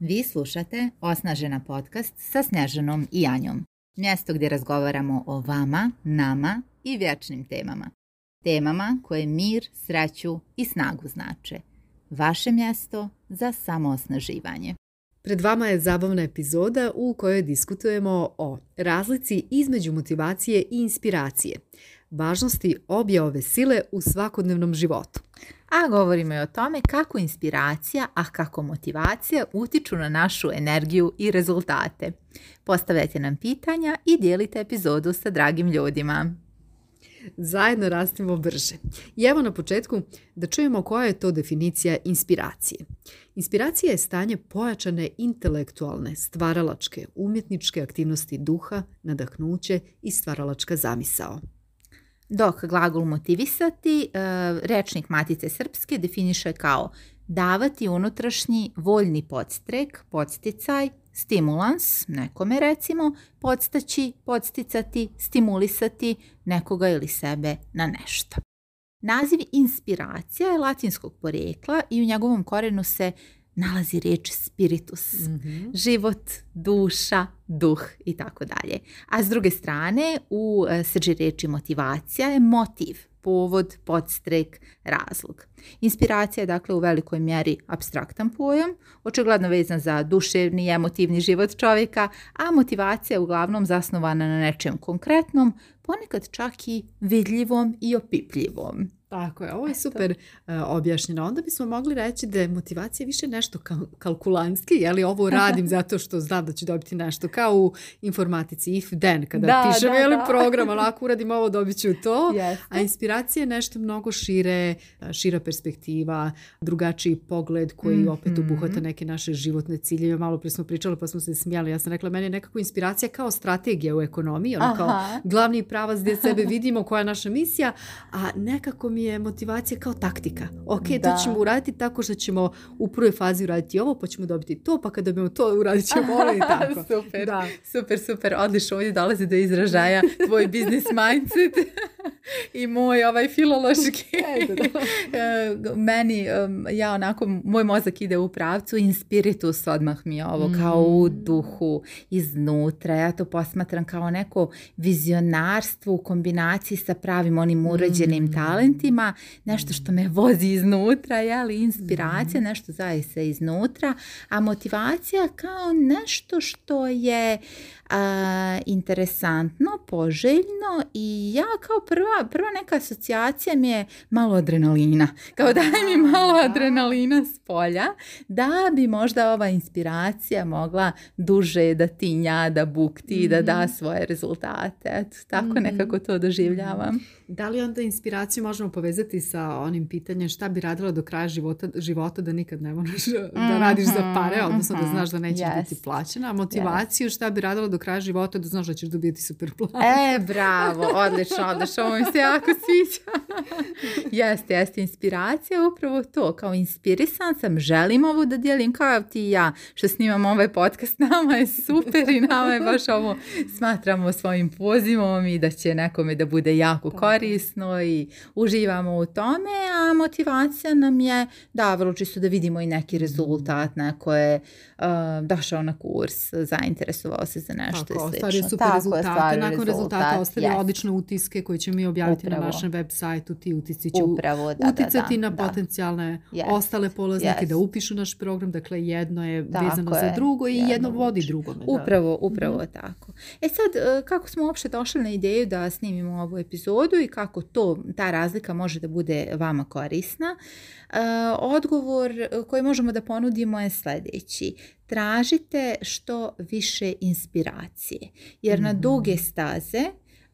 Vi slušate Osnažena podcast sa Snežanom i Anjom, Mjesto gdje razgovaramo o vama, nama i vječnim temama. Temama koje mir, sreću i snagu znače. Vaše mjesto za samoosnaživanje. Pred vama je zabavna epizoda u kojoj diskutujemo o razlici između motivacije i inspiracije, važnosti obje ove sile u svakodnevnom životu. A govorimo i o tome kako inspiracija, a kako motivacija utiču na našu energiju i rezultate. Postavljajte nam pitanja i dijelite epizodu sa dragim ljudima. Zajedno rastemo brže. I evo na početku da čujemo koja je to definicija inspiracije. Inspiracija je stanje pojačane intelektualne, stvaralačke, umjetničke aktivnosti duha, nadahnuće i stvaralačka zamisao. Dok glagol motivisati, e, rečnik Matice Srpske definiše kao davati unutrašnji voljni podstrek, podsticaj, stimulans, nekome recimo, podstaći, podsticati, stimulisati nekoga ili sebe na nešto. Naziv inspiracija je latinskog porijekla i u njegovom korenu se nalazi riječ spiritus, mhm. život, duša, duh i tako dalje. A s druge strane u e, srži riječi motivacija je motiv, povod, podstrek, razlog. Inspiracija je dakle u velikoj mjeri abstraktan pojam, očigledno vezan za duševni i emotivni život čovjeka, a motivacija je uglavnom zasnovana na nečem konkretnom, ponekad čak i vidljivom i opipljivom. Tako je, ovo je super uh, objašnjeno. Onda bismo mogli reći da je motivacija više nešto kal kalkulanski, je li ovo radim zato što znam da ću dobiti nešto, kao u informatici if then, kada da, pišem program, ali uradim ovo dobit ću to, a inspiracija je nešto mnogo šire, e, šira perspektiva, drugačiji pogled koji opet mhm. obuhvata neke naše životne ciljeve. Malo pre smo pričali pa smo se smijali, ja sam rekla, meni je nekako inspiracija kao strategija u ekonomiji, ono kao glavni pravac gdje sebe vidimo, koja je naša misija, a nekako mi je motivacija kao taktika. Ok, da. to ćemo uraditi tako što ćemo u prvoj fazi uraditi ovo, pa ćemo dobiti to, pa kad dobijemo to uradit ćemo ovo i tako. super, super, super, odlično. Ovdje dolazi do izražaja tvoj business mindset i moj ovaj filološki. E, meni, ja onako, moj mozak ide u pravcu in spiritus odmah mi ovo, kao u mm. duhu, iznutra. Ja to posmatram kao neko vizionarstvo u kombinaciji sa pravim onim uređenim mm. talentima ima nešto što me vozi iznutra, li inspiracija, mhm. nešto zaista iznutra, a motivacija kao nešto što je a, interesantno, poželjno i ja kao prva, prva neka asocijacija mi je malo adrenalina. Kao daj mi malo adrenalina s polja da bi možda ova inspiracija mogla duže da tinja, da bukti, da da mhm. svoje rezultate. Eto, tako mhm. nekako to doživljavam. Mhm. Da li onda inspiraciju možemo povezati sa onim pitanjem šta bi radila do kraja života, života da nikad ne moraš da radiš za pare, odnosno da znaš da neće yes. biti plaćena, motivaciju šta bi radila do do kraja života da znaš da ćeš dobijeti super E, bravo, odlično, odlično, ovo mi se jako sviđa. jeste, jeste, inspiracija upravo to, kao inspirisan sam, želim ovo da dijelim kao ti i ja, što snimam ovaj podcast, nama je super i nama je baš ovo, smatramo svojim pozivom i da će nekome da bude jako korisno i uživamo u tome, a motivacija nam je, da, vrlo čisto da vidimo i neki rezultat, neko je uh, došao na kurs, zainteresovao se za nešto nešto Tako, Super rezultate. Nakon rezultata ostavlja odlične utiske koje ćemo mi objaviti na našem web sajtu. Ti utisci će Upravo, uticati na potencijalne ostale polaznike da upišu naš program. Dakle, jedno je vezano za drugo i jedno, vodi drugome. Upravo, upravo mhm. tako. E sad, e, kako smo uopšte došli na ideju da snimimo ovu epizodu i kako to, ta razlika može da bude vama korisna, Odgovor e, koji možemo da ponudimo je sljedeći. Tražite što više inspiracije. Jer na mhm. duge staze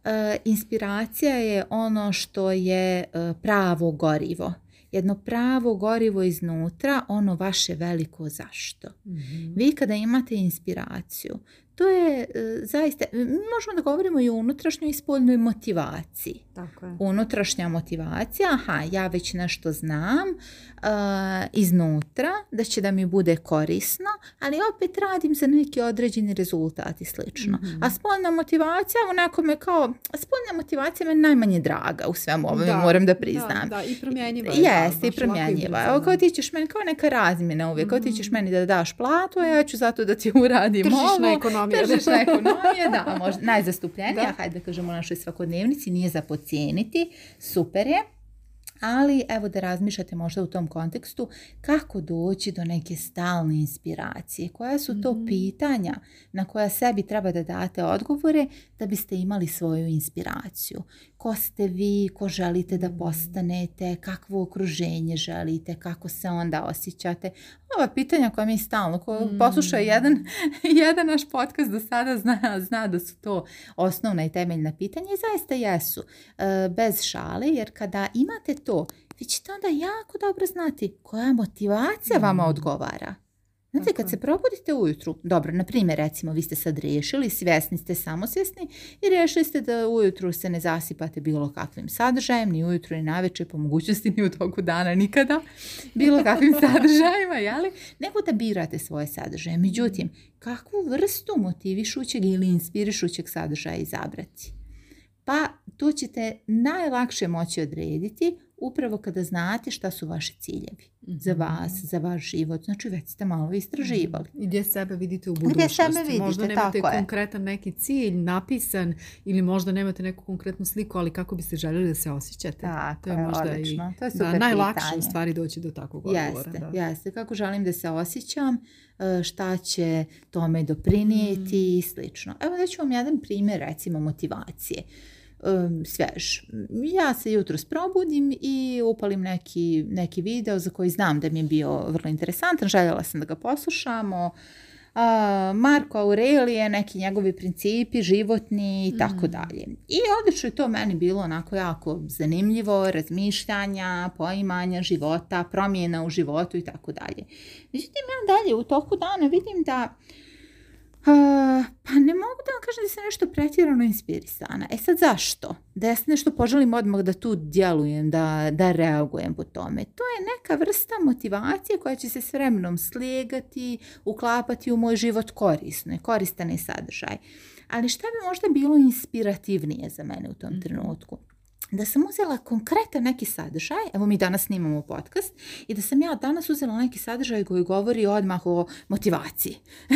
e, inspiracija je ono što je e, pravo gorivo jedno pravo gorivo iznutra, ono vaše veliko zašto. Mhm. Vi kada imate inspiraciju, to je zaista, možemo da govorimo i o unutrašnjoj i spoljnoj motivaciji. Tako Unutrašnja motivacija, aha, ja već nešto znam e, iznutra, da će da mi bude korisno, ali opet radim za neki određeni rezultat i slično. Mhm. A spolna motivacija onako me kao, spolna motivacija me najmanje draga u svemu ovome, moram da priznam. Da, da i promjenjiva je. Jeste, i promjenjiva je. Kao ti ćeš meni, kao neka razmjena uvijek, mm kao ti ćeš meni da daš platu, a ja ću zato da ti uradim Tržišna ovo. ekonomija. da, možda, najzastupljenija, da. hajde da kažemo našoj svakodnevnici, nije za ocijeniti, super je ali evo da razmišljate možda u tom kontekstu kako doći do neke stalne inspiracije, koja su to mhm. pitanja na koja sebi treba da date odgovore da biste imali svoju inspiraciju. Ko ste vi, ko želite da mhm. postanete, kakvo okruženje želite, kako se onda osjećate. Ova pitanja koja mi stalno, ko mhm. jedan, jedan naš podcast do sada zna, zna da su to osnovna i temeljna pitanja i zaista jesu. E, bez šale jer kada imate to to, vi ćete onda jako dobro znati koja motivacija mm. vama odgovara. Znate, kad se probudite ujutru, dobro, na primjer, recimo, vi ste sad riješili, svjesni ste, samosvjesni i riješili ste da ujutru se ne zasipate bilo kakvim sadržajem, ni ujutru, ni navečer, po mogućnosti ni u toku dana nikada, bilo kakvim sadržajima, jeli? Nego da birate svoje sadržaje. Međutim, kakvu vrstu motivišućeg ili inspirišućeg sadržaja izabrati? Pa tu ćete najlakše moći odrediti upravo kada znate šta su vaši ciljevi za mhm. vas, za vaš život. Znači već ste malo istraživali. Mhm. I gdje sebe vidite u budućnosti. Gdje sebe vidite, možda nemate konkretan neki cilj napisan ili možda nemate neku konkretnu sliku, ali kako biste željeli da se osjećate. Tako, to je možda odlično. i to je najlakše u stvari doći do takvog odgovora. Jeste, da. jeste. Kako želim da se osjećam, e, šta će tome doprinijeti mhm. i slično. Evo da ću vam jedan primjer recimo motivacije svež. Ja se jutro sprobudim i upalim neki, neki video za koji znam da mi je bio vrlo interesantan, željela sam da ga poslušamo. Marko Aurelije, neki njegovi principi, životni i mhm. tako dalje. I odlično je to meni bilo onako jako zanimljivo, razmišljanja, poimanja života, promjena u životu i tako dalje. Međutim, ja dalje u toku dana vidim da Eh, pa ne mogu da vam kažem da sam nešto pretjerano inspirisana. E sad zašto? Da ja se nešto poželim odmah da tu djelujem, da, da reagujem po tome. To je neka vrsta motivacije koja će se s vremenom slijegati, uklapati u moj život korisno i koristan je sadržaj. Ali šta bi možda bilo inspirativnije za mene u tom mhm. trenutku? da sam uzela konkretan neki sadržaj, evo mi danas snimamo podcast, i da sam ja danas uzela neki sadržaj koji govori odmah o motivaciji.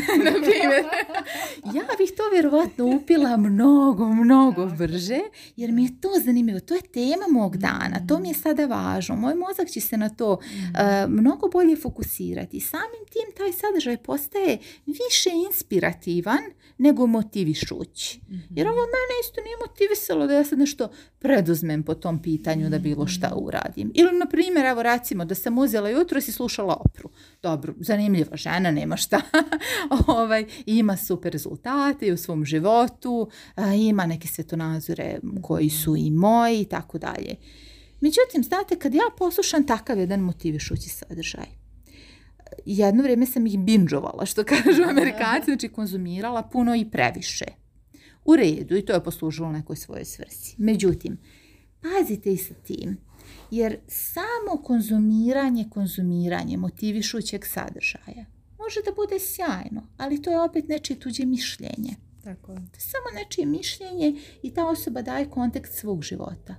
ja bih to vjerovatno upila mnogo, mnogo brže, jer mi je to zanimljivo. To je tema mog dana, to mi je sada važno. Moj mozak će se na to mm. eh, mnogo bolje fokusirati. Samim tim taj sadržaj postaje više inspirativan nego motivišući. Mhm. Jer ovo mene isto nije motivisalo da ja sad nešto preduzmem poduzmem po tom pitanju da bilo šta uradim. Ili, na primjer, evo recimo da sam uzela jutro i slušala opru. Dobro, zanimljiva žena, nema šta. ovaj, ima super rezultate u svom životu, ima neke svetonazore koji su i moji i tako dalje. Međutim, znate, kad ja poslušam takav jedan motivišući sadržaj, jedno vrijeme sam ih binžovala, što kažu amerikanci, znači konzumirala puno i previše. U redu i to je poslužilo nekoj svojoj svrsi. Međutim, Pazite i sa tim. Jer samo konzumiranje konzumiranje motivišućeg sadržaja može da bude sjajno, ali to je opet nečije tuđe mišljenje. Tako. To samo nečije mišljenje i ta osoba daje kontekst svog života.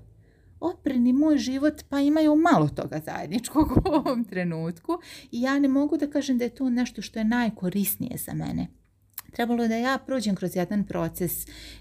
Opreni moj život, pa imaju malo toga zajedničkog u ovom trenutku i ja ne mogu da kažem da je to nešto što je najkorisnije za mene trebalo je da ja prođem kroz jedan proces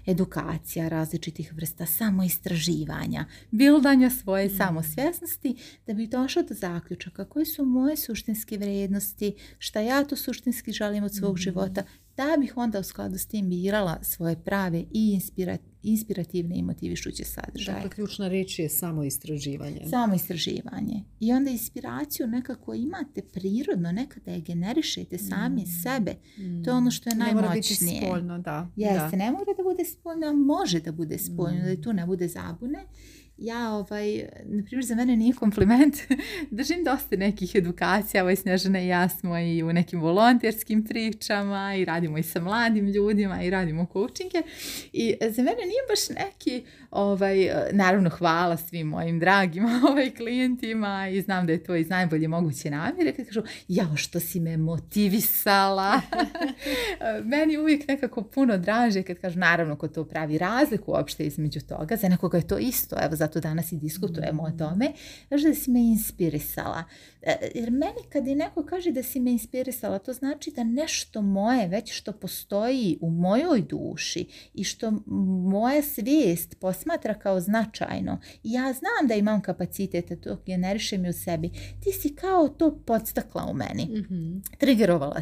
edukacija različitih vrsta, samoistraživanja, bildanja svoje mm. samosvjesnosti, da bi došla do zaključaka koje su moje suštinske vrijednosti, šta ja to suštinski želim od svog mm. života, da bih onda u skladu s tim birala svoje prave i inspirativne inspirativne i motivišuće sadržaje. Dakle, ključna reč je samo istraživanje. Samo istraživanje. I onda inspiraciju nekako imate prirodno, nekada je generišete mm. sami mm. sebe. To je ono što je ne najmoćnije. Ne mora biti spoljno, da. Jeste, da. ne mora da bude spoljno, ali može da bude spoljno, mm. da tu ne bude zabune ja ovaj, na primjer za mene nije kompliment, držim dosta nekih edukacija, ovaj Snježana i ja smo i u nekim volonterskim pričama i radimo i sa mladim ljudima i radimo coachinge i za mene nije baš neki, ovaj, naravno hvala svim mojim dragima ovaj, klijentima i znam da je to iz najbolje moguće namjere kad kažu jao što si me motivisala meni uvijek nekako puno draže kad kažu naravno ko to pravi razliku uopšte između toga za nekoga je to isto, za zato danas i diskutujemo o mm. tome, znaš da si me inspirisala. E, jer meni kad i neko kaže da si me inspirisala, to znači da nešto moje, već što postoji u mojoj duši i što moja svijest posmatra kao značajno, ja znam da imam kapacitete, to generišem i u sebi, ti si kao to podstakla u meni. mm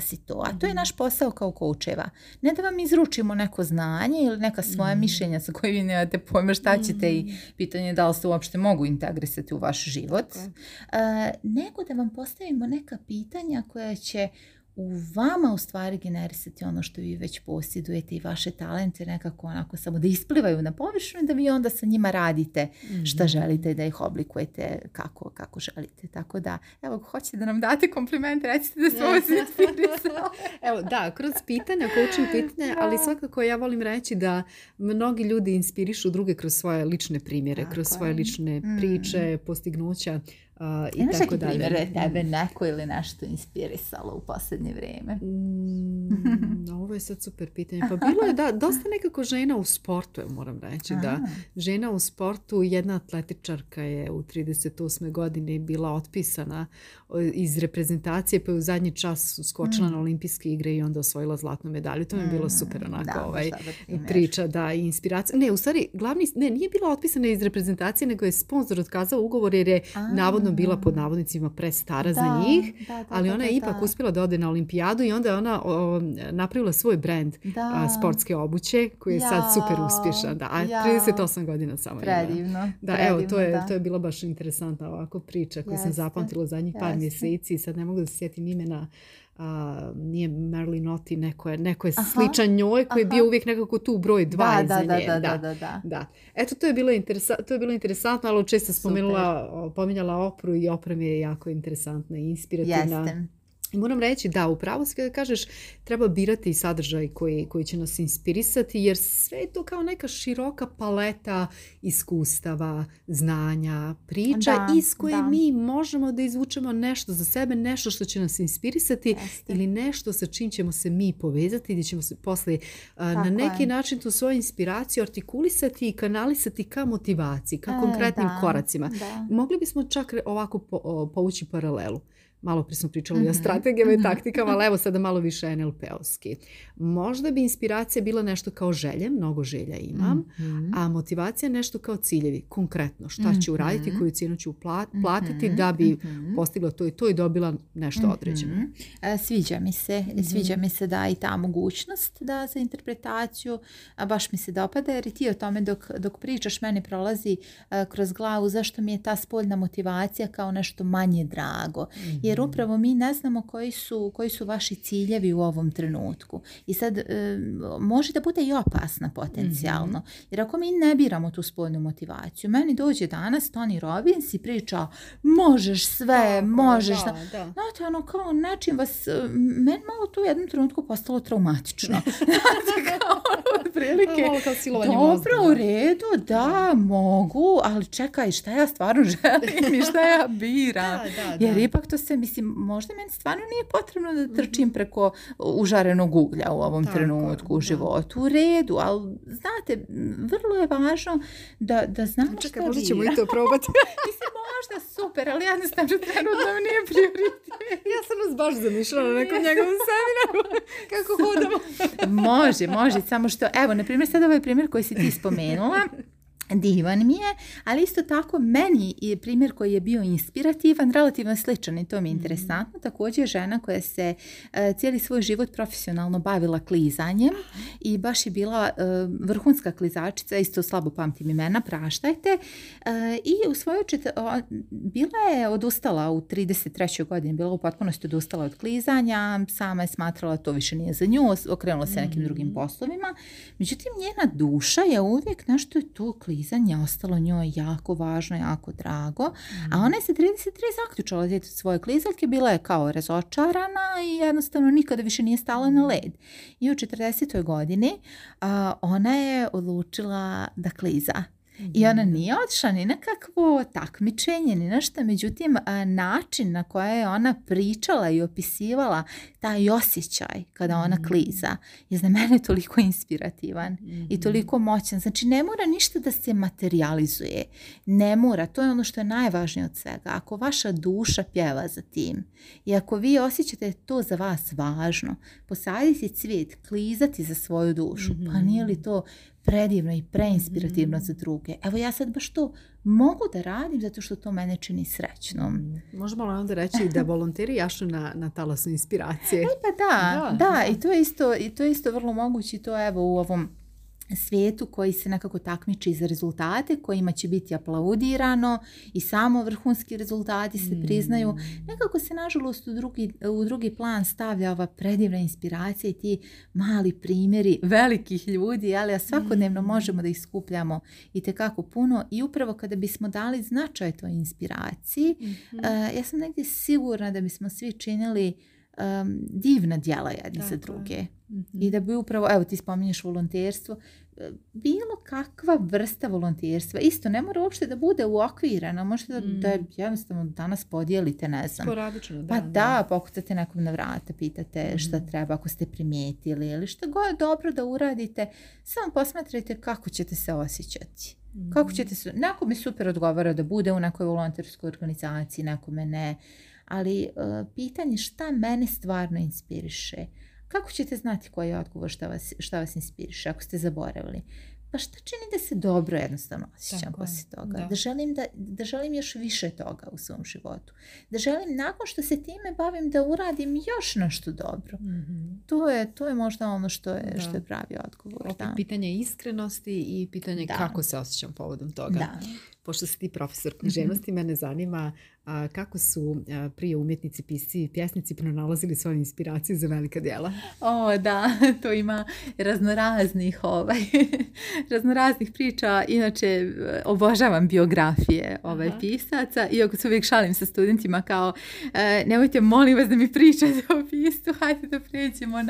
si to, a to je mhm. naš posao kao koučeva. Ne da vam izručimo neko znanje ili neka svoja mhm. mišljenja sa kojim vi nemate pojma šta ćete i mhm. pitanje da li se uopšte mogu integrisati u vaš život, uh, nego da vam postavimo neka pitanja koja će u vama u stvari generisati ono što vi već posjedujete i vaše talente nekako onako samo da isplivaju na površinu i da vi onda sa njima radite šta mhm. želite da ih oblikujete kako, kako želite. Tako da, evo, hoćete da nam date kompliment, recite da smo vas Evo, da, kroz pitanja, učim pitanja, ali svakako ja volim reći da mnogi ljudi inspirišu druge kroz svoje lične primjere, kroz svoje lične mm. priče, postignuća. Uh, i Imaš neki primjer da je mm. tebe neko ili nešto inspirisalo u posljednje vrijeme? Mm, ovo je sad super pitanje. Pa bilo je da, dosta nekako žena u sportu, moram reći da žena u sportu, jedna atletičarka je u 38. godini bila otpisana iz reprezentacije pa je u zadnji čas skočila mm. na olimpijske igre i onda osvojila zlatnu medalju. To mi je bilo mm, super onako ovaj, da priča da, i inspiracija. Ne, u stvari, glavni, ne, nije bila otpisana iz reprezentacije, nego je sponsor otkazao ugovor jer je navodno navodno bila pod navodnicima prestara za njih, ali ona je ipak uspjela da ode na olimpijadu i onda je ona o, napravila svoj brand a, sportske obuće koji je sad super uspješan. Da, a ja, 38 godina samo predivno, Da, evo, to je, to je bila baš interesantna ovako priča koju jeste, sam zapamtila zadnjih par mjeseci i sad ne mogu da se sjetim imena a, nije Marilyn Oti neko je, neko je sličan njoj koji je bio uvijek nekako tu broj dva da, iza da, Da, Eto, to je bilo, to je bilo interesantno, ali često spomenula, pominjala opru i opra je jako interesantna i inspirativna. Moram reći da, upravo kada kažeš treba birati sadržaj koji, koji će nas inspirisati jer sve je to kao neka široka paleta iskustava, znanja, priča iz koje mi možemo da izvučemo nešto za sebe, nešto što će nas inspirisati ili nešto sa čim ćemo se mi povezati gdje ćemo se poslije na neki način tu svoju inspiraciju artikulisati i kanalisati ka motivaciji, ka e, konkretnim koracima. Mogli bismo čak ovako povući paralelu malo prije smo pričali o mhm. strategijama i mhm. taktikama, ali evo sada malo više NLP-ovski. Možda bi inspiracija bila nešto kao želje, mnogo želja imam, mhm. a motivacija nešto kao ciljevi, konkretno šta mm ću uraditi, koju cijenu ću platiti da bi postigla to i to i dobila nešto određeno. E, sviđa mi se, sviđa mi se da i ta mogućnost da za interpretaciju, baš mi se dopada jer i ti o tome dok, dok pričaš meni prolazi e, kroz glavu zašto mi je ta spoljna motivacija kao nešto manje drago. Jer jer upravo mi ne znamo koji su, koji su vaši ciljevi u ovom trenutku. I sad e, može da bude i opasna potencijalno. Mhm. Jer ako mi ne biramo tu spoljnu motivaciju, meni dođe danas Tony Robbins i priča možeš sve, možeš. Da, da. Znate, ono kao način vas, e, meni malo tu u jednom trenutku postalo traumatično. Znate, kao prilike. Dobro, u redu, da, mogu, ali čekaj, šta ja stvarno želim i šta ja biram. Jer ipak to se mislim, možda meni stvarno nije potrebno da trčim mhm. preko užarenog uglja u ovom trenutku u životu, u redu, ali znate, vrlo je važno da, da znamo Čekaj, možda ćemo i to probati. mislim, možda super, ali što trenutno nije prioritet. ja sam nas baš zamišljala na nekom njegovom seminaru, kako hodamo. može, može, samo što, evo, na primjer, sad ovaj primjer koji si ti spomenula, divan mi je, ali isto tako meni je primjer koji je bio inspirativan, relativno sličan i to mi je mhm. interesantno. Također je žena koja se e, cijeli svoj život profesionalno bavila klizanjem i baš je bila e, vrhunska klizačica, isto slabo pamtim imena, praštajte. E, I u svojoj čet... bila je odustala u 33. godini, bila u potpunosti odustala od klizanja, sama je smatrala to više nije za nju, okrenula se nekim drugim mhm. poslovima. Međutim, njena duša je uvijek nešto je to klizanje je ostalo njoj jako važno, jako drago. A mhm. ona je se 33 zaključala od svoje klizaljke, bila je kao razočarana i jednostavno nikada više nije stala na led. I u 40. godini ona je odlučila da kliza. I ona mhm. nije odšla ni na kakvo takmičenje, ni na Međutim, način na koje je ona pričala i opisivala taj osjećaj kada ona mhm. kliza je za mene toliko inspirativan i mhm. toliko moćan. Znači, ne mora ništa da se materializuje. Ne mora. To je ono što je najvažnije od svega. Ako vaša duša pjeva za tim i ako vi osjećate to za vas važno, posaditi cvijet, klizati za svoju dušu, pa nije li to predivno i preinspirativno mm. za druge. Evo ja sad baš to mogu da radim zato što to mene čini srećnom. Mm. Možemo li onda reći da volonteri jašu na, na inspiracije? E pa da, da, i to isto, i to je isto vrlo moguće i to evo u ovom svijetu koji se nekako takmiči za rezultate, kojima će biti aplaudirano i samo vrhunski rezultati se priznaju. Hmm. Nekako se nažalost u drugi, u drugi plan stavlja ova predivna inspiracija i ti mali primjeri velikih ljudi, ali a svakodnevno hmm. možemo da ih skupljamo i tekako puno i upravo kada bismo dali značaj toj inspiraciji, mhm. eh, ja sam negdje sigurna da bismo svi činili um, divna djela jedni za druge. Mhm. I da bi upravo, evo ti spominješ volonterstvo, e, bilo kakva vrsta volonterstva, isto ne mora uopšte da bude uokvirana, možete da, da mhm. jednostavno danas podijelite, ne znam. Sporadično, da. Pa da, da nekom na vrata, pitate šta mhm. treba ako ste primijetili ili šta god je dobro da uradite, samo posmatrajte kako ćete se osjećati. Kako ćete se, nekome super odgovara da bude u nekoj volonterskoj organizaciji, nekome ne, ali e, pitanje šta mene stvarno inspiriše. Kako ćete znati koji je odgovor šta vas, šta vas inspiriše ako ste zaboravili? Pa šta čini da se dobro jednostavno osjećam poslije toga? Da. želim da, želim još više toga u svom životu. Da želim nakon što se time bavim da uradim još nešto dobro. Mhm. To, je, to je možda ono što je, Što je pravi odgovor. Opet pitanje iskrenosti i pitanje kako se osjećam povodom toga. Da pošto si ti profesor mhm. književnosti, mene zanima kako su prije umjetnici, pisci i pjesnici pronalazili svoju inspiracije za velika djela. O, da, to ima raznoraznih, ovaj, raznoraznih priča. Inače, e, obožavam biografije ovaj, pisaca, iako se uvijek šalim sa studentima kao e, nemojte, molim vas da mi pričate o pisu. hajde da pređemo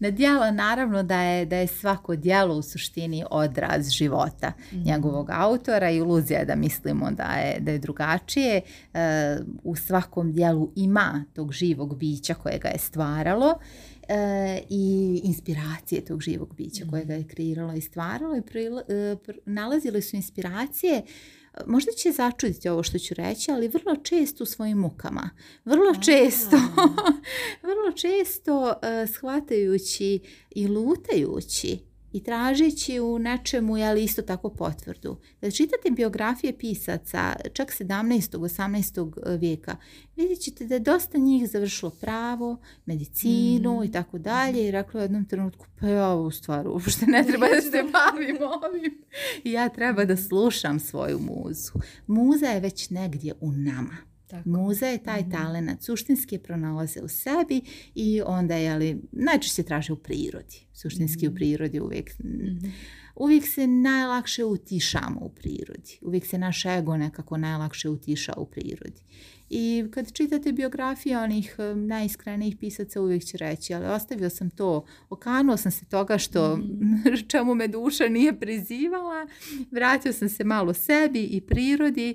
na, djela. Naravno da je, da je svako djelo u suštini odraz života mhm. njegovog autora i iluzija da mislimo da je, da je drugačije. E, u svakom dijelu ima tog živog bića koje ga je stvaralo e, i inspiracije tog živog bića mhm. koje ga je kreiralo i stvaralo i e, nalazili su inspiracije možda će začuditi ovo što ću reći, ali vrlo često u svojim mukama, vrlo često, vrlo često uh, shvatajući i lutajući i tražeći u nečemu ali isto tako potvrdu. Kad čitate biografije pisaca čak 17. 18. E, vijeka, vidjet ćete da je dosta njih završilo pravo, medicinu i tako dalje i reklo u jednom trenutku pa ja u stvaru uopšte ne treba da se bavim ovim. ja treba da slušam svoju muzu. Muza je već negdje u nama. Tako. Muza je taj mhm. talenat suštinski pronalaze u sebi i onda je ali najčešće traže u prirodi. Suštinski u mhm. prirodi uvijek mhm. uvijek se najlakše utišamo u prirodi. Uvijek se naš ego nekako najlakše utiša u prirodi. I kad čitate biografije onih najiskrenijih pisaca uvijek će reći, ali ostavio sam to, okanuo sam se toga što čemu me duša nije prizivala, vratio sam se malo sebi i prirodi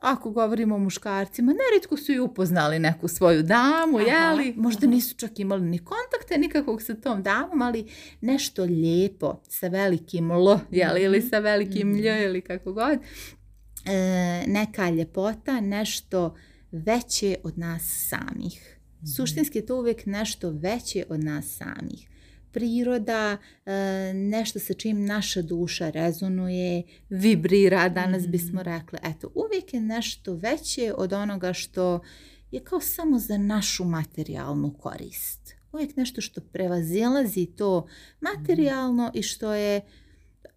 ako govorimo o muškarcima, neretko su i upoznali neku svoju damu, aha, jeli? Možda mhm. nisu čak imali ni kontakte nikakvog sa tom damom, ali nešto lijepo sa velikim L, jeli? Ili mhm. sa velikim Lj, mhm. ili kako god. E, neka ljepota, nešto veće od nas samih. Suštinski je to uvijek nešto veće od nas samih priroda, e, nešto sa čim naša duša rezonuje, vibrira, danas bismo mm. rekli. Eto, uvijek je nešto veće od onoga što je kao samo za našu materijalnu korist. Uvijek nešto što prevazilazi to materijalno mm. i što je,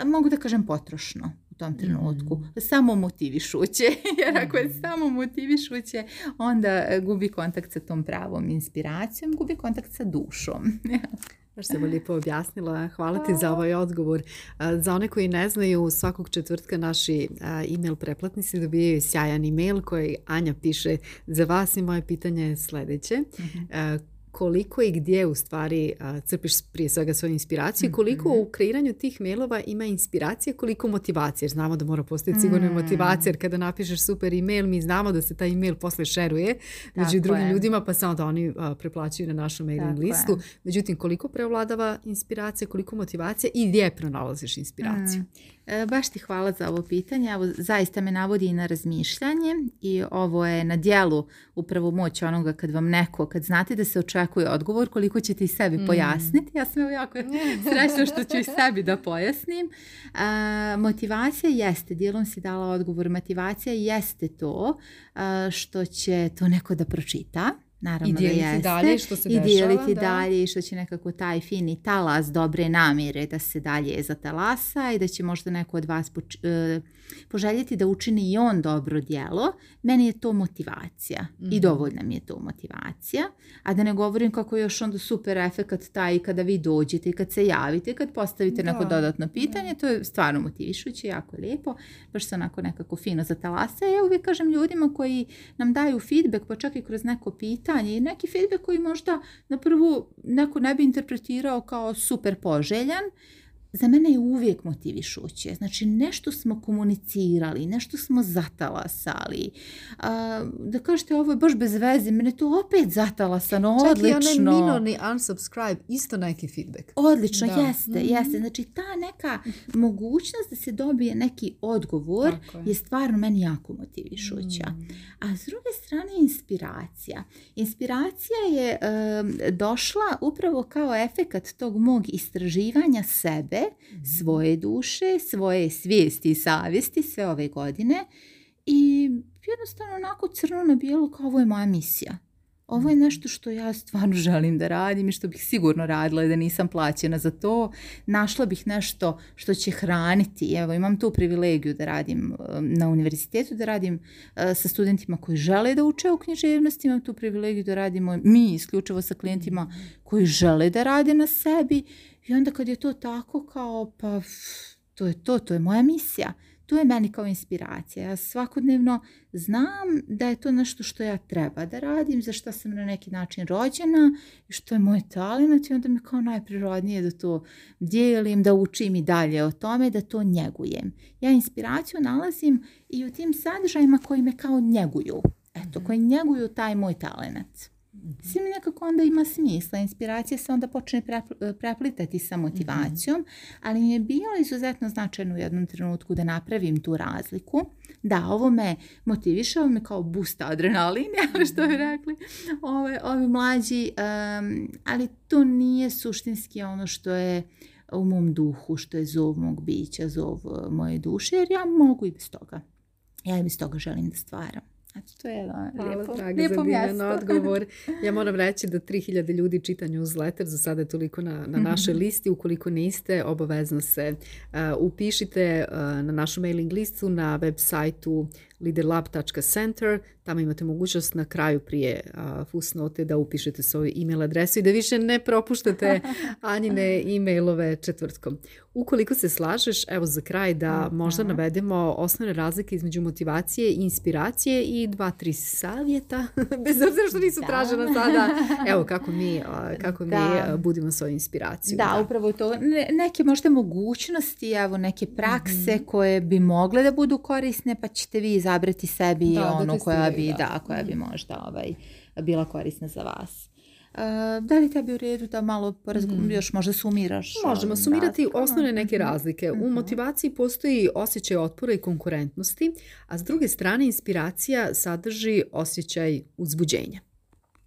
mogu da kažem, potrošno u tom trenutku. Mm. Samo motivišuće, jer ako je samo motivišuće, onda e, gubi kontakt sa tom pravom inspiracijom, gubi kontakt sa dušom. Baš se lijepo objasnila. Hvala ti za ovaj odgovor. E, za one koji ne znaju, svakog četvrtka naši e, e-mail preplatnici dobijaju sjajan e-mail koji Anja piše za vas i moje pitanje je sljedeće. Mhm. E, koliko i gdje u stvari crpiš prije svega svoju inspiraciju mhm, koliko u mhm. kreiranju tih mailova ima inspiracije, koliko motivacije. znamo da mora postojati sigurno mm. motivacija jer kada napišeš super email mi znamo da se taj email posle šeruje među drugim ljudima pa samo da oni preplaćuju na našu mailing listu. Međutim, koliko prevladava inspiracija, koliko motivacija i gdje pronalaziš inspiraciju? Mm. E, baš ti hvala za ovo pitanje, ovo zaista me navodi i na razmišljanje i ovo je na dijelu upravo moć onoga kad vam neko, kad znate da se očekuje odgovor, koliko ćete i sebi mm. pojasniti. Ja sam jako srećna što ću i sebi da pojasnim. E, motivacija jeste, dijelom si dala odgovor, motivacija jeste to e, što će to neko da pročita Naravno i dijeliti da dalje što se I dijeliti dalje i što će nekako taj fini talas dobre namjere da se dalje talasa i da će možda neko od vas poč, e, poželjeti da učini i on dobro djelo. Meni je to motivacija i mhm. dovoljna mi je to motivacija. A da ne govorim kako je još onda super efekat taj kada vi dođete i kad se javite i kad postavite neko dodatno pitanje. To je stvarno motivišuće, jako lijepo. Baš se onako nekako fino zatalasa. Ja uvijek kažem ljudima koji nam daju feedback pa čak i kroz neko pitanje pitanje i neki feedback koji možda na prvu neko ne bi interpretirao kao super poželjan, za mene je uvijek motivišuće. Znači, nešto smo komunicirali, nešto smo zatalasali. da kažete, ovo je baš bez veze, mene to opet zatalasano, Čak odlično. Čak i onaj minorni unsubscribe, isto neki feedback. Odlično, da. jeste, mm jeste. Znači, ta neka mogućnost da se dobije neki odgovor je. je stvarno meni jako motivišuća. Mhm. A s druge strane, inspiracija. Inspiracija je došla upravo kao efekat tog mog istraživanja sebe Mhm. svoje duše, svoje svijesti i savjesti sve ove godine i jednostavno onako crno na bijelo kao ovo je moja misija ovo je nešto što ja stvarno želim da radim i što bih sigurno radila da nisam plaćena za to. Našla bih nešto što će hraniti. Evo, imam tu privilegiju da radim e, na univerzitetu, da radim e, sa studentima koji žele da uče u književnosti. Imam tu privilegiju da radimo mi isključivo sa klijentima koji žele da rade na sebi. I onda kad je to tako kao, pa to je to, to je moja misija to je meni kao inspiracija. Ja svakodnevno znam da je to nešto što ja treba da radim, za što sam na neki način rođena i što je moj talent i onda mi kao najprirodnije da to dijelim, da učim i dalje o tome, da to njegujem. Ja inspiraciju nalazim i u tim sadržajima koji me kao njeguju. Eto, mhm. koji njeguju taj moj talent. Mislim, nekako onda ima smisla. Inspiracija se onda počne preplitati sa motivacijom, mhm. ali mi je bilo izuzetno značajno u jednom trenutku da napravim tu razliku. Da, ovo me motiviše, ovo me kao busta adrenalin, što bi mhm. rekli ovi ove mlađi, ali to nije suštinski ono što je u mom duhu, što je zov mog bića, zov moje duše, jer ja mogu i bez toga. Ja i bez toga želim da stvaram. Znači, to je lijepo, odgovor. Ja moram reći da 3000 ljudi čita newsletter, za sada je toliko na, na mhm. našoj listi. Ukoliko niste, obavezno se upišite na našu mailing listu na web sajtu leaderlab.center, tamo imate mogućnost na kraju prije fusnote da upišete svoju email adresu i da više ne propuštate e emailove četvrtkom. Ukoliko se slažeš, evo za kraj da možda navedemo osnovne razlike između motivacije i inspiracije i dva, tri savjeta, bez obzira što nisu tražena sada. Evo kako mi, kako budimo svoju inspiraciju. Da, upravo to. neke možda mogućnosti, evo neke prakse mhm. koje bi mogle da budu korisne, pa ćete vi za odabrati sebi da, onu koja bi, da. da, koja bi mhm. možda ovaj, bila korisna za vas. Eh, da li tebi u redu da malo mhm. još možda sumiraš? Možemo ovaj, sumirati osnovne neke mhm. razlike. U motivaciji postoji osjećaj otpora i konkurentnosti, a s druge strane inspiracija sadrži osjećaj uzbuđenja.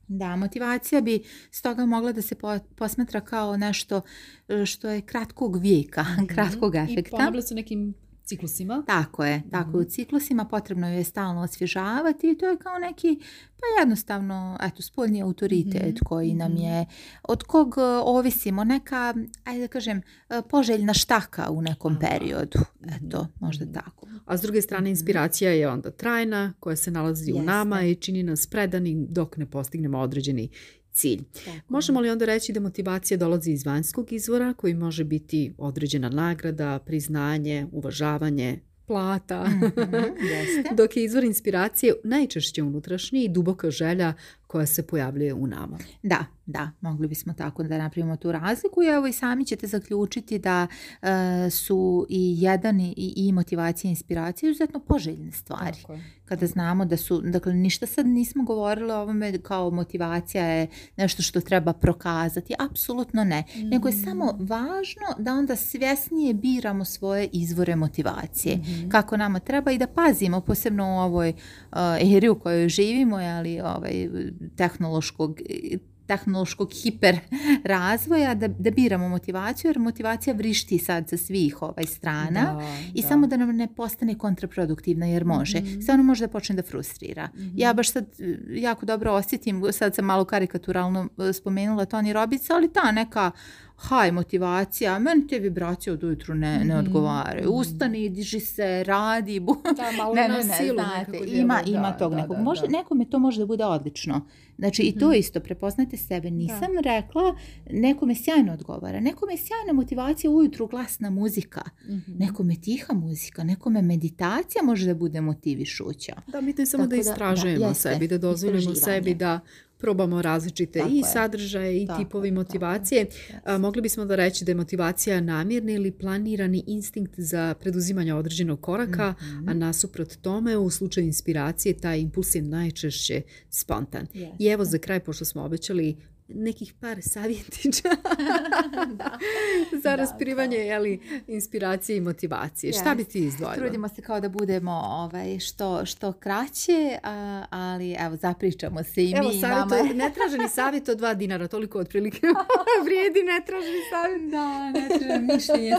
Da, motivacija bi stoga mogla da se po, posmatra kao nešto eh, što je kratkog vijeka, mm kratkog efekta. I su nekim ciklusima. Tako je, tako u mhm. ciklusima potrebno je stalno osvježavati i to je kao neki pa jednostavno eto spoljni autoritet mhm, koji nam mhm. je od kog e, ovisimo neka ajde da kažem e, poželjna štaka u nekom periodu. Eto, možda tako. A s druge strane inspiracija je onda trajna koja se nalazi u nama i čini nas predanim dok ne postignemo određeni cilj. Možemo li onda reći da motivacija dolazi iz vanjskog izvora koji može biti određena nagrada, priznanje, uvažavanje, plata. Mhm, Dok je izvor inspiracije najčešće unutrašnji i duboka želja koja se pojavljuje u nama. Da, da, mogli bismo tako da napravimo tu razliku i evo i sami ćete zaključiti da e, su i jedan i, i motivacija i inspiracija izuzetno poželjne stvari. Kada znamo da su, dakle ništa sad nismo govorili o ovome kao motivacija je nešto što treba prokazati, apsolutno ne. mm Nego je mhm. samo važno da onda svjesnije biramo svoje izvore motivacije. Mhm. Kako nama treba i da pazimo, posebno u ovoj e, eri u kojoj živimo, ali ovaj, tehnološkog tehnološkog hiperrazvoja da, da biramo motivaciju jer motivacija vrišti sad za svih ovaj strana i samo da nam ne postane kontraproduktivna jer može. Mm-hmm. može da počne da frustrira. Mhm. Ja baš sad e, jako dobro osjetim, sad sam malo karikaturalno e, spomenula Toni Robica, ali ta neka haj motivacija, meni te vibracije od ujutru ne, ne mhm, odgovaraju. Mhm. Ustani, diži se, radi. Bu... Da, ne, ne, ima, ima tog da, nekog. možda, nekome to može da bude odlično. Znači i to mhm. isto, prepoznajte sebe. Nisam rekla, nekome sjajno odgovara. Nekome sjajna motivacija ujutru glasna muzika. Nekome tiha muzika, nekome meditacija može da bude motivišuća. Da, mi to samo da da istražujemo sebi, da dozvolimo sebi da probamo različite i sadržaje i tako, tipovi motivacije. Mogli bismo da reći da je motivacija namjerni ili planirani instinkt za preduzimanje određenog koraka, mhm. a nasuprot tome u slučaju inspiracije taj impuls je najčešće spontan. I evo za kraj, pošto smo obećali nekih par savjetića da. za da, rasprivanje jeli, inspiracije i motivacije. Šta bi ti izdvojila? Trudimo se kao da budemo ovaj, što, što kraće, ali evo zapričamo se i evo, mi. Savjeto, vama... netraženi savjet od dva dinara, toliko otprilike vrijedi netraženi savjet. Da, netraženi mišljenje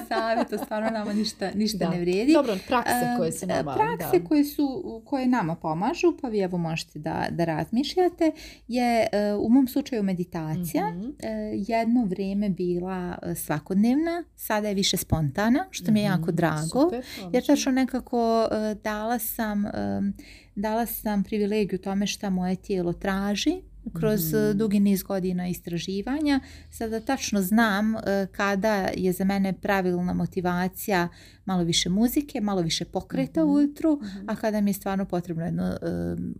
to stvarno nama ništa, ništa ne vrijedi. Dobro, prakse koje su nama. Prakse koje, su, koje nama pomažu, pa vi evo možete da, da razmišljate, je e, u mom slučaju meditacija meditacija mhm. e, jedno vrijeme bila e, svakodnevna, sada je više spontana, što mi je jako mhm. drago. Super, jer tačno nekako e, dala sam, dala sam privilegiju tome što moje tijelo traži kroz e, mm. dugi niz godina istraživanja. Sada tačno znam e, kada je za mene pravilna motivacija malo više muzike, malo više pokreta mm ujutru, mhm. a kada mi je stvarno potrebno jedno e,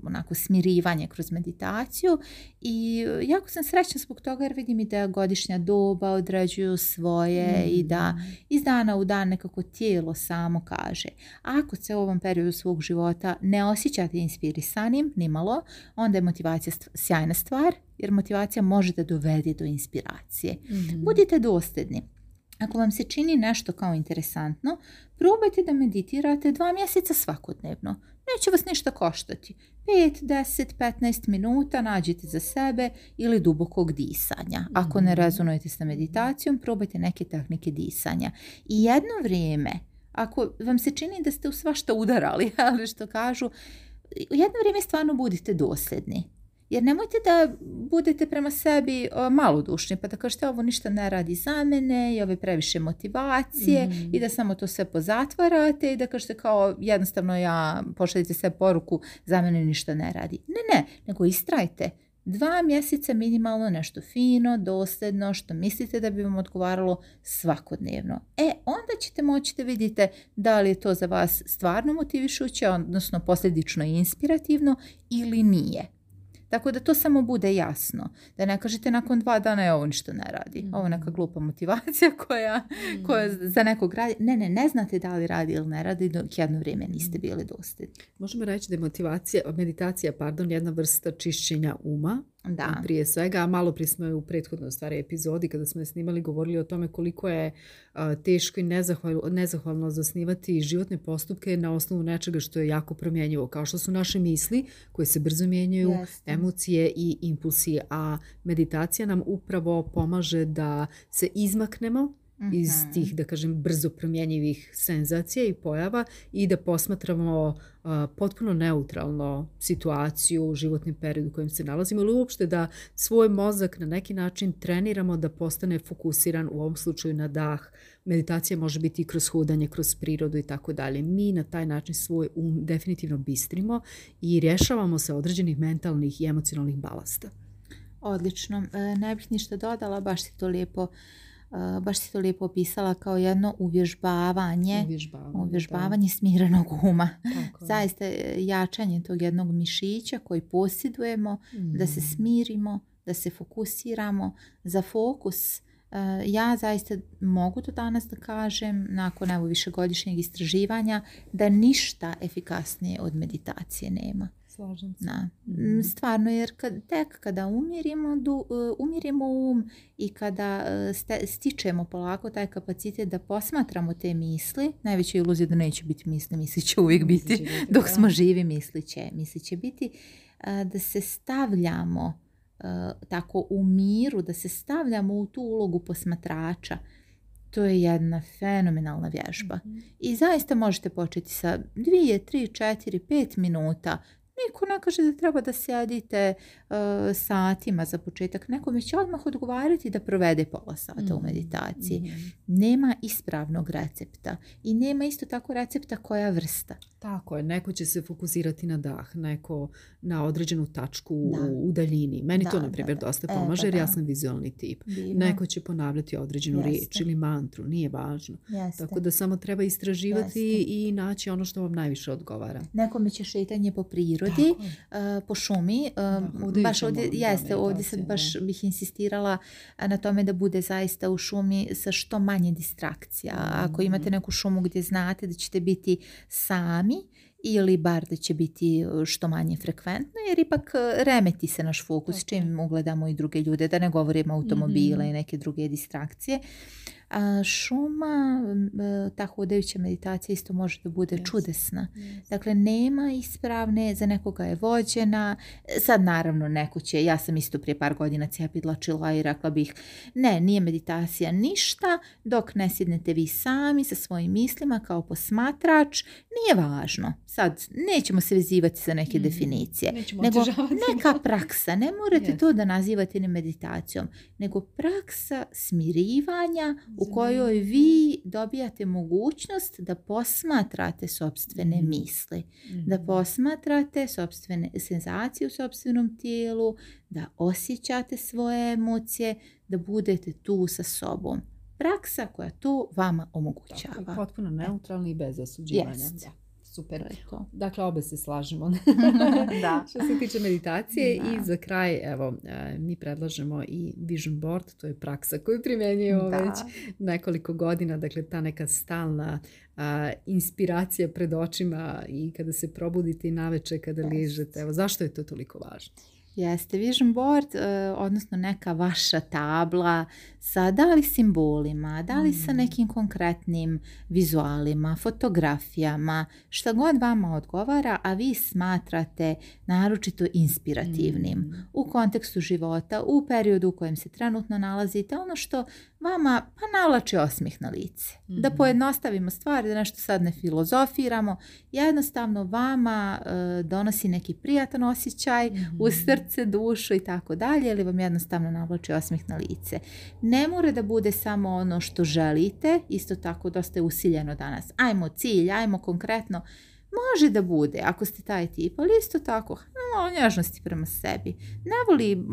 onako smirivanje kroz meditaciju. I jako sam srećna zbog toga jer vidim i da godišnja doba određuju svoje i mhm. da iz dana u dan nekako tijelo samo kaže. Ako se u ovom periodu svog života ne osjećate inspirisanim, nimalo, onda je motivacija sjajna stvar jer motivacija može da dovede do inspiracije. Mhm. Budite dosljedni. Ako vam se čini nešto kao interesantno, probajte da meditirate dva mjeseca svakodnevno. Neće vas ništa koštati. 5, 10, 15 minuta nađite za sebe ili dubokog disanja. Ako ne mhm. rezonujete sa meditacijom, probajte neke tehnike disanja. I jedno vrijeme, ako vam se čini da ste u svašta udarali, ali što kažu, jedno vrijeme stvarno budite dosljedni. Jer nemojte da budete prema sebi malodušni pa da kažete e, ovo ništa ne radi za mene i ove previše motivacije mhm. i da samo to sve pozatvarate i da kažete kao jednostavno ja pošaljite sve poruku za mene ništa ne radi. Ne, ne, nego istrajte. Dva mjeseca minimalno nešto fino, dosljedno, što mislite da bi vam odgovaralo svakodnevno. E, onda ćete moći da vidite da li je to za vas stvarno motivišuće, odnosno posljedično i inspirativno ili nije. Tako da to samo bude jasno. Da ne kažete nakon dva dana je ovo ništa ne radi. Ovo Ovo neka mhm. glupa motivacija koja, mhm. za nekog radi. Ne, ne, ne znate da li radi ili ne radi dok jedno vrijeme niste mhm. bili dosti. Možemo reći da je motivacija, meditacija, pardon, jedna vrsta čišćenja uma da. Prije svega, malo prije smo u prethodnoj stvari epizodi kada smo je snimali govorili o tome koliko je teško i nezahvalno, zasnivati životne postupke na osnovu nečega što je jako promjenjivo, kao što su naše misli koje se brzo mijenjaju, emocije i impulsi, a meditacija nam upravo pomaže da se izmaknemo iz mhm. tih, da kažem, brzo promjenjivih senzacija i pojava i da posmatramo potpuno neutralno situaciju, životnim periodu u kojem se nalazimo ili uopšte da svoj mozak na neki način treniramo da postane fokusiran u ovom slučaju na dah. Meditacija može biti i kroz hudanje, kroz prirodu i tako dalje. Mi na taj način svoj um definitivno bistrimo i rješavamo se određenih mentalnih i emocionalnih balasta. Odlično. E, ne bih ništa dodala, baš si to lijepo Eh, baš si to lijepo opisala kao jedno uvježbavanje, uvježbavanje, uvježbavanje smirenog uma. Zaista eh, jačanje tog jednog mišića koji posjedujemo, da se mm. smirimo, da se fokusiramo. Za fokus eh, ja zaista mogu to danas da kažem, nakon evo višegodišnjeg istraživanja, da ništa efikasnije od meditacije nema. Slažem Da. Mhm. Stvarno, jer kad, tek kada umirimo, e, umirimo um i kada e, stičemo polako taj kapacitet da posmatramo te misli, najveća iluzija da neće biti misli, misli će uvijek biti, dok smo živi misli će, misli će biti, da se stavljamo e, tako u miru, da se stavljamo u tu ulogu posmatrača. To je jedna fenomenalna vježba. Mhm. I zaista možete početi sa dvije, tri, četiri, pet minuta Niko ne kaže da treba da sjedite eh, satima za početak. mi će odmah odgovarati da provede pola sata u mm, meditaciji. Mm. Nema ispravnog recepta i nema isto tako recepta koja vrsta. Tako je, neko će se fokusirati na dah, neko na određenu tačku u, daljini. Meni to, na primjer, dosta e, pomaže pa jer ja sam vizualni tip. Divno. Neko će ponavljati određenu Jeste. riječ ili mantru, nije važno. Tako da samo treba istraživati i naći ono što vam najviše odgovara. mi će šetanje po prirodi prirodi, e, po šumi. E, baš ovdje, jeste, ovdje baš bih insistirala e, na tome da bude zaista u šumi sa što manje distrakcija. Ako mhm. imate neku šumu gdje znate da ćete biti sami, ili bar da će biti što manje frekventno, jer ipak remeti se naš fokus, okay. čim ugledamo i druge ljude, da ne govorimo automobile mhm. i neke druge distrakcije. A šuma, e, ta hodajuća meditacija isto može da bude čudesna. Dakle, nema ispravne, za nekoga je vođena. Sad naravno neko će, ja sam isto prije par godina čila i rekla bih ne, nije meditacija ništa dok ne sjednete vi sami sa svojim mislima kao posmatrač. Nije važno. Sad, nećemo se vezivati za neke mhm. definicije. nego neka praksa. Ne morate to da nazivate ni meditacijom. Nego praksa smirivanja, u kojoj vi dobijate mogućnost da posmatrate sobstvene mhm. misli, da mhm. posmatrate sobstvene senzacije u sobstvenom tijelu, da osjećate svoje emocije, da budete tu sa sobom. Praksa koja to vama omogućava. Tako, potpuno e. neutralni i bez osuđivanja. Super. Dakle, obe se slažemo. da. Što se tiče meditacije i za kraj, evo, e, mi predlažemo i vision board, to je praksa koju primjenjujemo već nekoliko godina, dakle ta neka stalna inspiracija pred očima i kada se probudite i naveče kada ližete. Evo, zašto je to toliko važno? Jeste vision board, e, odnosno neka vaša tabla sa da li simbolima, da li sa mm. nekim konkretnim vizualima, fotografijama, što god vama odgovara, a vi smatrate naročito inspirativnim mm. u kontekstu života, u periodu u kojem se trenutno nalazite, ono što vama pa navlači osmih na lice. Mhm. Da pojednostavimo stvari, da nešto sad ne filozofiramo. Jednostavno vama e, donosi neki prijatan osjećaj u mhm. srce, dušu i tako dalje ili vam jednostavno navlače osmih na lice. Ne more da bude samo ono što želite, isto tako dosta je usiljeno danas. Ajmo cilj, ajmo konkretno Može da bude, ako ste taj tip, ali isto tako, malo nježnosti prema sebi. Ne voli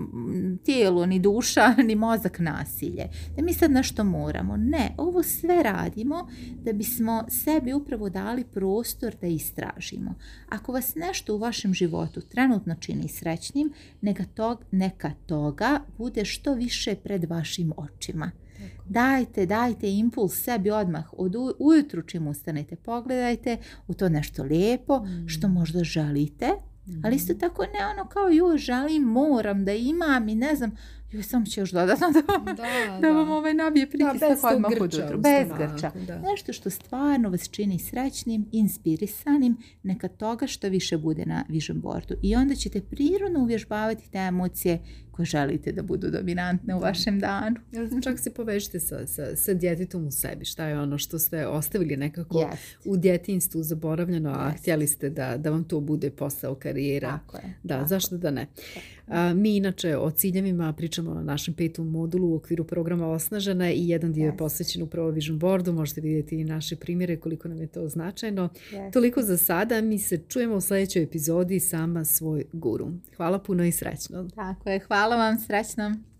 tijelo, ni duša, ni mozak nasilje. Da mi sad nešto moramo. Ne, ovo sve radimo da bismo sebi upravo dali prostor da istražimo. Ako vas nešto u vašem životu trenutno čini srećnim, neka toga bude što više pred vašim očima. Dajte, dajte impuls sebi odmah. Od ujutru čim ustanete, pogledajte u to nešto lijepo što mm. možda želite. Ali isto mm. tako ne ono kao joj želim, moram da imam i ne znam sam će još dodatno da vam, da, da vam ovaj nabije pritisak odmah Bez grča. Nešto što stvarno vas čini srećnim, inspirisanim, neka toga što više bude na vision boardu. I onda ćete prirodno uvježbavati te emocije koje želite da budu dominantne u vašem danu. Ja, čak se povežite sa, sa, sa djetetom u sebi. Šta je ono što ste ostavili nekako u djetinstvu zaboravljeno, a htjeli ste da, da vam to bude posao, karijera. da, zašto da ne? mi inače o ciljevima pričamo na našem petom modulu u okviru programa Osnažena i jedan dio je posvećen u Vision Boardu. Možete vidjeti i naše primjere koliko nam je to značajno. Toliko za sada. Mi se čujemo u sljedećoj epizodi Sama svoj guru. Hvala puno i srećno. Tako je. Hvala vam. Srećno.